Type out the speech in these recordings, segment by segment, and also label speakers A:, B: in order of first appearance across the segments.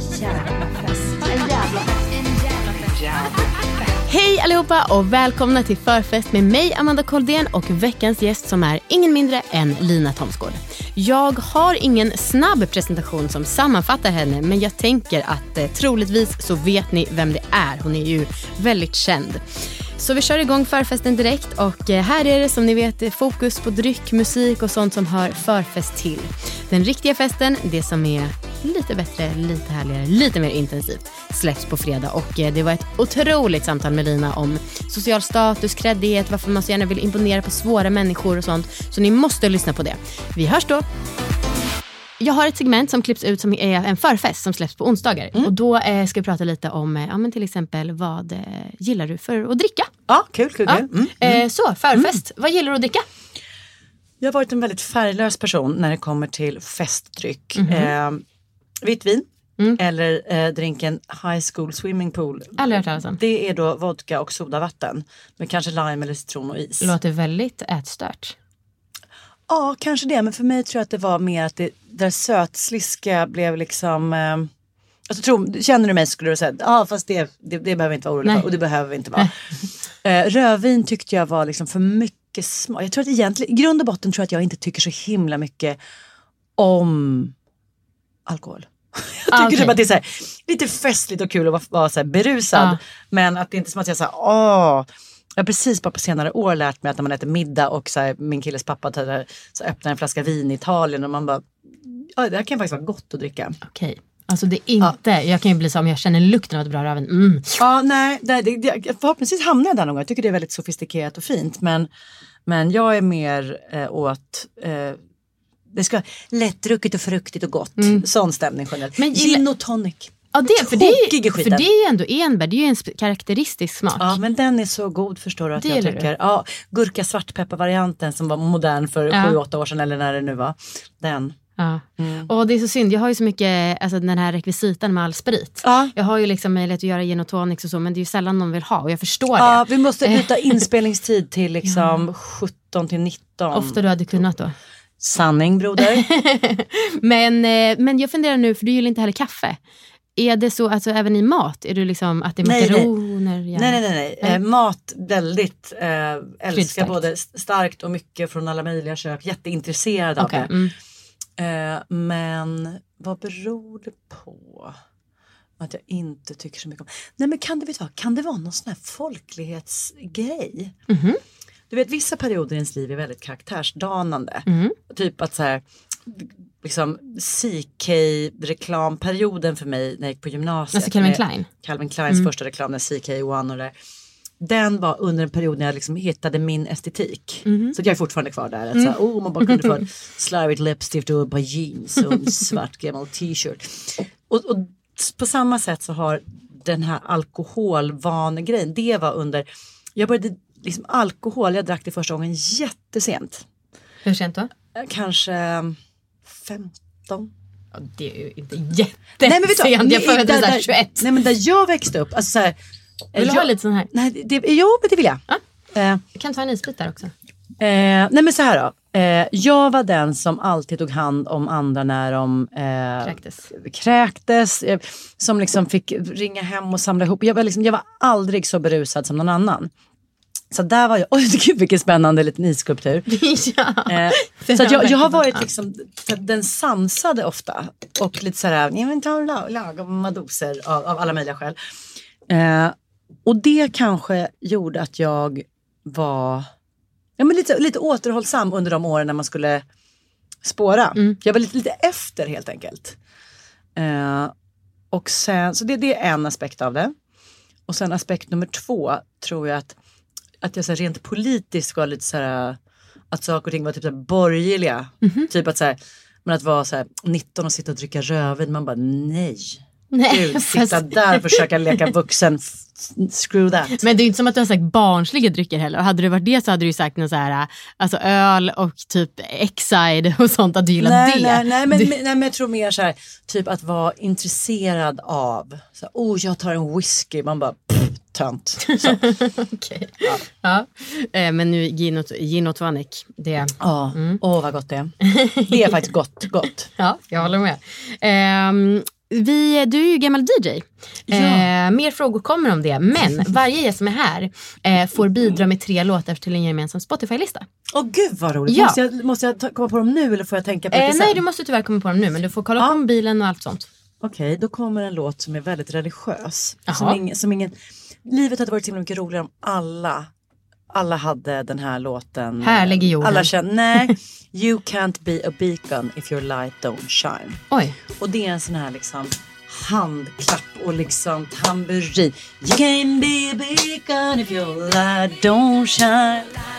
A: En jävla fest.
B: Hej allihopa och välkomna till förfest med mig Amanda Koldén och veckans gäst som är ingen mindre än Lina Thomsgård. Jag har ingen snabb presentation som sammanfattar henne men jag tänker att eh, troligtvis så vet ni vem det är. Hon är ju väldigt känd. Så vi kör igång förfesten direkt och eh, här är det som ni vet eh, fokus på dryck, musik och sånt som hör förfest till. Den riktiga festen, det som är lite bättre, lite härligare, lite mer intensivt släpps på fredag och eh, det var ett otroligt samtal med Lina om social status, kreddighet, varför man så gärna vill imponera på svåra människor och sånt. Så ni måste lyssna på det. Vi hörs då! Jag har ett segment som klipps ut som är en förfest som släpps på onsdagar. Och då eh, ska vi prata lite om eh, ja, men till exempel vad eh, gillar du för att dricka?
A: Ja, kul, kul,
B: Ja.
A: kul. Mm.
B: Eh, så, förfest. Vad gillar du att dricka?
A: Jag har varit en väldigt färglös person när det kommer till festdryck.
B: Mhm.
A: Eh, vitt vin
B: Mm.
A: eller eh, drinken High School Swimming Pool.
B: Aldrig hört talas om.
A: Det är då vodka och sodavatten med kanske lime eller citron och is.
B: Låter väldigt ätstört.
A: Ja, kanske det. Men för mig tror jag att det var mer att det där sötsliska blev liksom... Eh, alltså, tro, känner du mig skulle du säga ja fast det, det, det behöver inte vara oroliga
B: Nej.
A: för och det behöver vi inte vara. eh, rödvin tyckte jag var liksom för mycket smak. Jag tror att egentligen, i grund och botten tror jag att jag inte tycker så himla mycket om alkohol. Jag tycker
B: Ah, okej.
A: typ att det är här, lite festligt och kul att vara, vara så berusad.
B: Ah.
A: Men att det inte är som att jag säger åh. Jag har precis bara på senare år lärt mig att när man äter middag och så här, min killes pappa tar, så öppnar en flaska vin i Italien och man bara, ja det här kan faktiskt vara gott att dricka.
B: Okej. Alltså det är inte, jag kan ju bli så om jag känner lukten av ett bra rödvin. Mm.
A: Ja, nej, det, det, det, förhoppningsvis hamnar jag där någon gång. Jag tycker det är väldigt sofistikerat och fint. Men, men jag är mer eh, åt eh, det ska lättdrucket och fruktigt och gott. Sån stämning generellt.
B: Men
A: Gin och tonic.
B: Ja, det, för, det, är- för det är ju ändå enbär, det är ju en karaktäristisk smak.
A: Ja men den är så god förstår du att
B: Det
A: jag tycker.
B: du?
A: Ja, gurka svartpeppar-varianten som var modern för
B: Ja.
A: sju åtta år sedan eller när det nu var. Den.
B: Ja. Och det är så synd, jag har ju så mycket, alltså den här rekvisitan med all sprit.
A: Ja.
B: Jag har ju liksom möjlighet att göra gin och tonics och så men det är ju sällan någon vill ha och jag förstår
A: Ja,
B: det.
A: vi måste byta inspelningstid till liksom 17 till 19.
B: Ofta du hade kunnat då.
A: Sanning broder.
B: Men, eh, men jag funderar nu, för du gillar inte heller kaffe. Är det så alltså, även i mat? Är du liksom att det är
A: Nej, nej.
B: makaroner? gärna?
A: Nej, nej, nej. nej. Eh, mat väldigt, eh, älskar
B: Kryddstarkt.
A: både st- starkt och mycket från alla möjliga kök. Jätteintresserad av
B: Okej,
A: det.
B: mm.
A: Eh, men vad beror det på? Att jag inte tycker så mycket om. Nej men kan det, vet du vad, kan det vara någon sån här folklighetsgrej?
B: Mhm.
A: Du vet vissa perioder i ens liv är väldigt karaktärsdanande.
B: Mm.
A: Typ att så här, liksom CK-reklamperioden för mig när jag gick på gymnasiet.
B: Alltså Calvin Klein?
A: Calvin Kleins första reklam, när CK1 och det. Den var under en period när jag liksom hittade min estetik. Så att jag är fortfarande kvar där. Att så här, oh, man bara kunde få en slarvigt läppstift och ett par jeans och en svart gammal t-shirt. Och, och på samma sätt så har den här alkoholvanegrejen, det var under, jag började liksom alkohol, jag drack det första gången jättesent.
B: Hur sent då?
A: Eh, Kanske 15.
B: Ja, det är ju inte jättesent.
A: Nej men vet du,
B: jag föddes
A: där-
B: där
A: där-
B: 21.
A: Nej men där jag växte upp, alltså så här,
B: Vill du
A: jag,
B: ha lite sån här?
A: Nej, det, jo men det vill jag. Eh,
B: Jag kan ta en isbit där också.
A: Eh, nej men så här då. Eh, jag var den som alltid tog hand om andra när de eh,
B: Kräktes.
A: kräktes. Eh, som liksom fick ringa hem och samla ihop. Jag var, liksom, jag var aldrig så berusad som någon annan. Så där var jag, oj gud vilken spännande liten isskulptur.
B: ja.
A: Eh, så jag, jag har varit liksom så den sansade ofta och lite sådär, ja men ta lag- lagom doser av, av alla möjliga skäl. Eh, och det kanske gjorde att jag var ja, men lite, lite återhållsam under de åren när man skulle spåra. Jag var lite, lite efter helt enkelt. Eh, och sen, så det, det är en aspekt av det. Och sen aspekt nummer två tror jag att, att jag så här, rent politiskt var lite så här att saker och ting var typ så här, borgerliga. Typ att så här, men att vara så här, 19 och sitta och dricka rödvin, man bara nej.
B: Nej,
A: Gud, sitta där och försöka leka vuxen, screw that.
B: Men det är inte som att du har sagt barnsliga drycker heller. Och hade det varit det så hade du ju sagt något så här, alltså öl och typ Exide och sånt att du gillar
A: nej,
B: det.
A: Nej, nej, men,
B: Du-
A: nej, men jag tror mer så här, typ att vara intresserad av, så här, oh jag tar en whisky, man bara pff, tönt. Så.
B: Okej. Ja. Eh, men nu gin och, gin och tonic, det,
A: Ja, åh vad gott det är. Det är faktiskt gott, gott.
B: ja, jag håller med. Ehm, vi, du är ju gammal DJ. Eh, mer frågor kommer om det. Men varje gäst som är här eh, får bidra med tre låtar till en gemensam Spotify-lista.
A: Åh gud vad roligt.
B: Ja.
A: Måste, jag, måste jag ta, komma på dem nu eller får jag tänka på det
B: Eh,
A: sen?
B: nej, du måste tyvärr komma på dem nu. Men du får kolla
A: Ja.
B: på mobilen och allt sånt.
A: Okej, då kommer en låt som är väldigt religiös. Som ingen, som ingen, livet hade varit så himla mycket roligare om alla alla hade den här låten.
B: Härlig i jorden.
A: Alla kände, nej, you can't be a beacon if your light don't shine.
B: Oj.
A: Och det är en sån här liksom handklapp och liksom tamburin. You can't be a beacon if your light don't shine.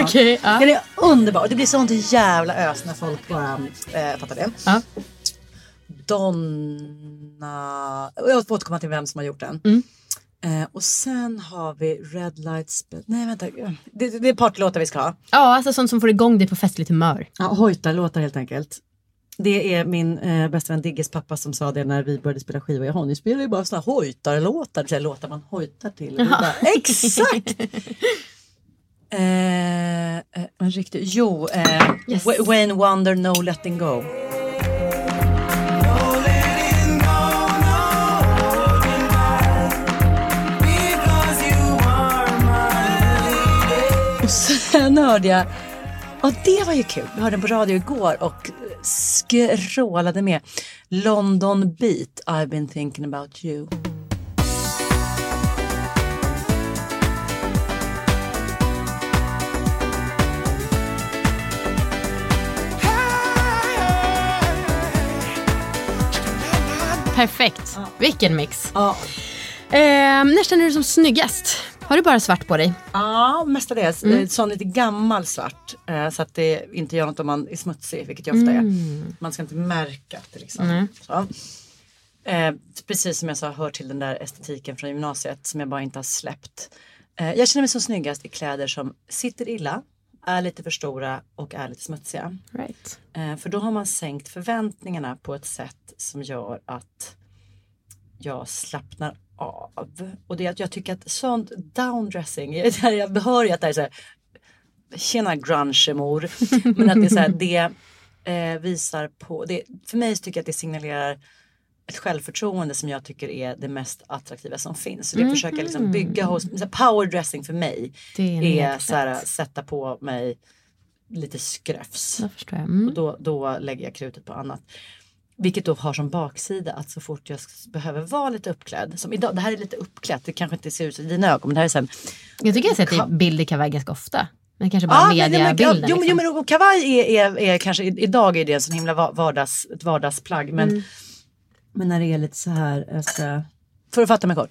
B: Okej. ja.
A: Den är underbar. Det blir sånt jävla ös när folk bara eh, fattar det.
B: Ja.
A: Donna... Jag får återkomma till vem som har gjort den.
B: Mm.
A: Eh, och sen har vi Red Lights... Nej vänta. Det, det är partylåtar vi ska ha.
B: ja, alltså sånt som får igång dig på festligt humör.
A: Ja, hojtarlåtar helt enkelt. Det är min eh, bästa vän Digges pappa som sa det när vi började spela skivor. Jaha, ni spelar ju bara såna hojtarlåtar. Så här, låtar man hojtar till. Bara, Exakt! eh, eh, en riktig... Jo, eh,
B: Yes.
A: Wa- Wayne Wonder, No Letting Go. Och sen hörde jag, och det var ju kul, jag hörde den på radio igår och skrålade med London Beat, I've been thinking about you.
B: Perfekt. Vilken mix.
A: Ja,
B: Eh, när känner du dig som snyggast? Har du bara svart på dig?
A: ja mestadels. Mm. Sån lite gammal svart eh, så att det inte gör något om man är smutsig, vilket jag ofta är. Man ska inte märka det liksom. Så. Eh, precis som jag sa, hör till den där estetiken från gymnasiet som jag bara inte har släppt. Eh, jag känner mig som snyggast i kläder som sitter illa, är lite för stora och är lite smutsiga.
B: Right.
A: Eh, för då har man sänkt förväntningarna på ett sätt som gör att jag slappnar av. Och det är att jag tycker att sånt downdressing, jag jag hör ju att det är så här, tjena grunge-mor. Men att det är så här, det eh, visar på, det, för mig tycker jag att det signalerar ett självförtroende som jag tycker är det mest attraktiva som finns. Så det försöker jag liksom bygga hos, så här, powerdressing för mig
B: är
A: är så här, sätta på mig lite skröfs.
B: Mm.
A: Och då, då lägger jag krutet på annat. Vilket då har som baksida att så fort jag behöver vara lite uppklädd. Som idag, det här är lite uppklätt, det kanske inte ser ut så i dina ögon men det här är sen.
B: Jag tycker jag har sett dig i bild i kavaj ganska ofta. Men kanske bara
A: men-
B: mediabilden.
A: Jo, men- jo
B: liksom.
A: men kavaj är, är, är kanske, idag är det en sån himla va- vardags, ett vardagsplagg. Men,
B: Mm.
A: Men när det är lite så här, ska, för att fatta mig kort.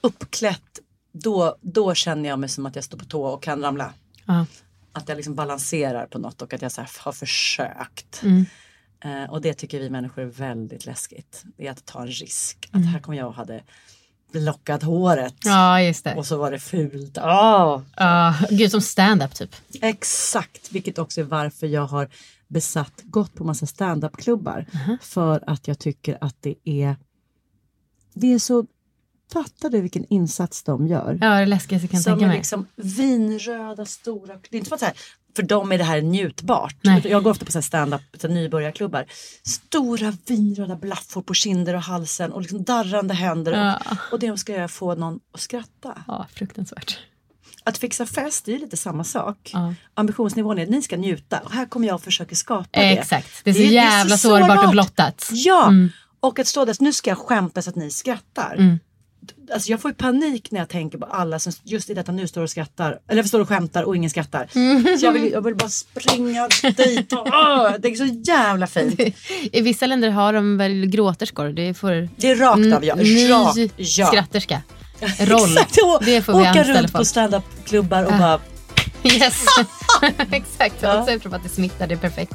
A: Uppklätt, då, då känner jag mig som att jag står på tå och kan ramla.
B: Ja.
A: Att jag liksom balanserar på något och att jag så har försökt.
B: Mm.
A: Eh, och det tycker vi människor är väldigt läskigt. Det är att ta en risk.
B: Mm.
A: Att här kommer jag och hade lockat håret.
B: ja, just det.
A: Och så var det fult. Ah,
B: Ja, gud, som stand-up typ.
A: exakt, vilket också är varför jag har besatt gått på massa standup-klubbar. För att jag tycker att det är det är så, fattar du vilken insats de gör?
B: Ja, det läskigaste jag kan
A: som
B: tänka
A: är
B: mig.
A: liksom vinröda stora, det är inte som att så här, för dem är det här njutbart.
B: Nej.
A: Jag går ofta på så här stand-up, så här nybörjarklubbar. Stora vinröda blaffor på kinder och halsen och liksom darrande händer.
B: Ja.
A: Och, och det de ska göra är att få någon att skratta.
B: Ja, fruktansvärt.
A: Att fixa fest det är lite samma sak.
B: Ja.
A: Ambitionsnivån är att ni ska njuta och här kommer jag och försöker skapa det.
B: Exakt. Det är så jävla sårbart och blottat.
A: Ja,
B: Mm.
A: och att stå där, nu ska jag skämta så att ni skrattar.
B: Mm.
A: Alltså jag får ju panik när jag tänker på alla som just i detta nu står och skrattar. Eller står och skämtar och ingen skrattar.
B: Mm.
A: Så jag vill, jag vill bara springa dit. Och, åh, det är så jävla fint.
B: I vissa länder har de väl gråterskor. Det får
A: Det är rakt av ja.
B: ny
A: Rakt ja.
B: skratterska. Roll.
A: Exakt, och,
B: Det får vi
A: åka runt på standup-klubbar och bara
B: Yes. Exakt.
A: Ja.
B: Och så eftersom att det smittar, det är perfekt.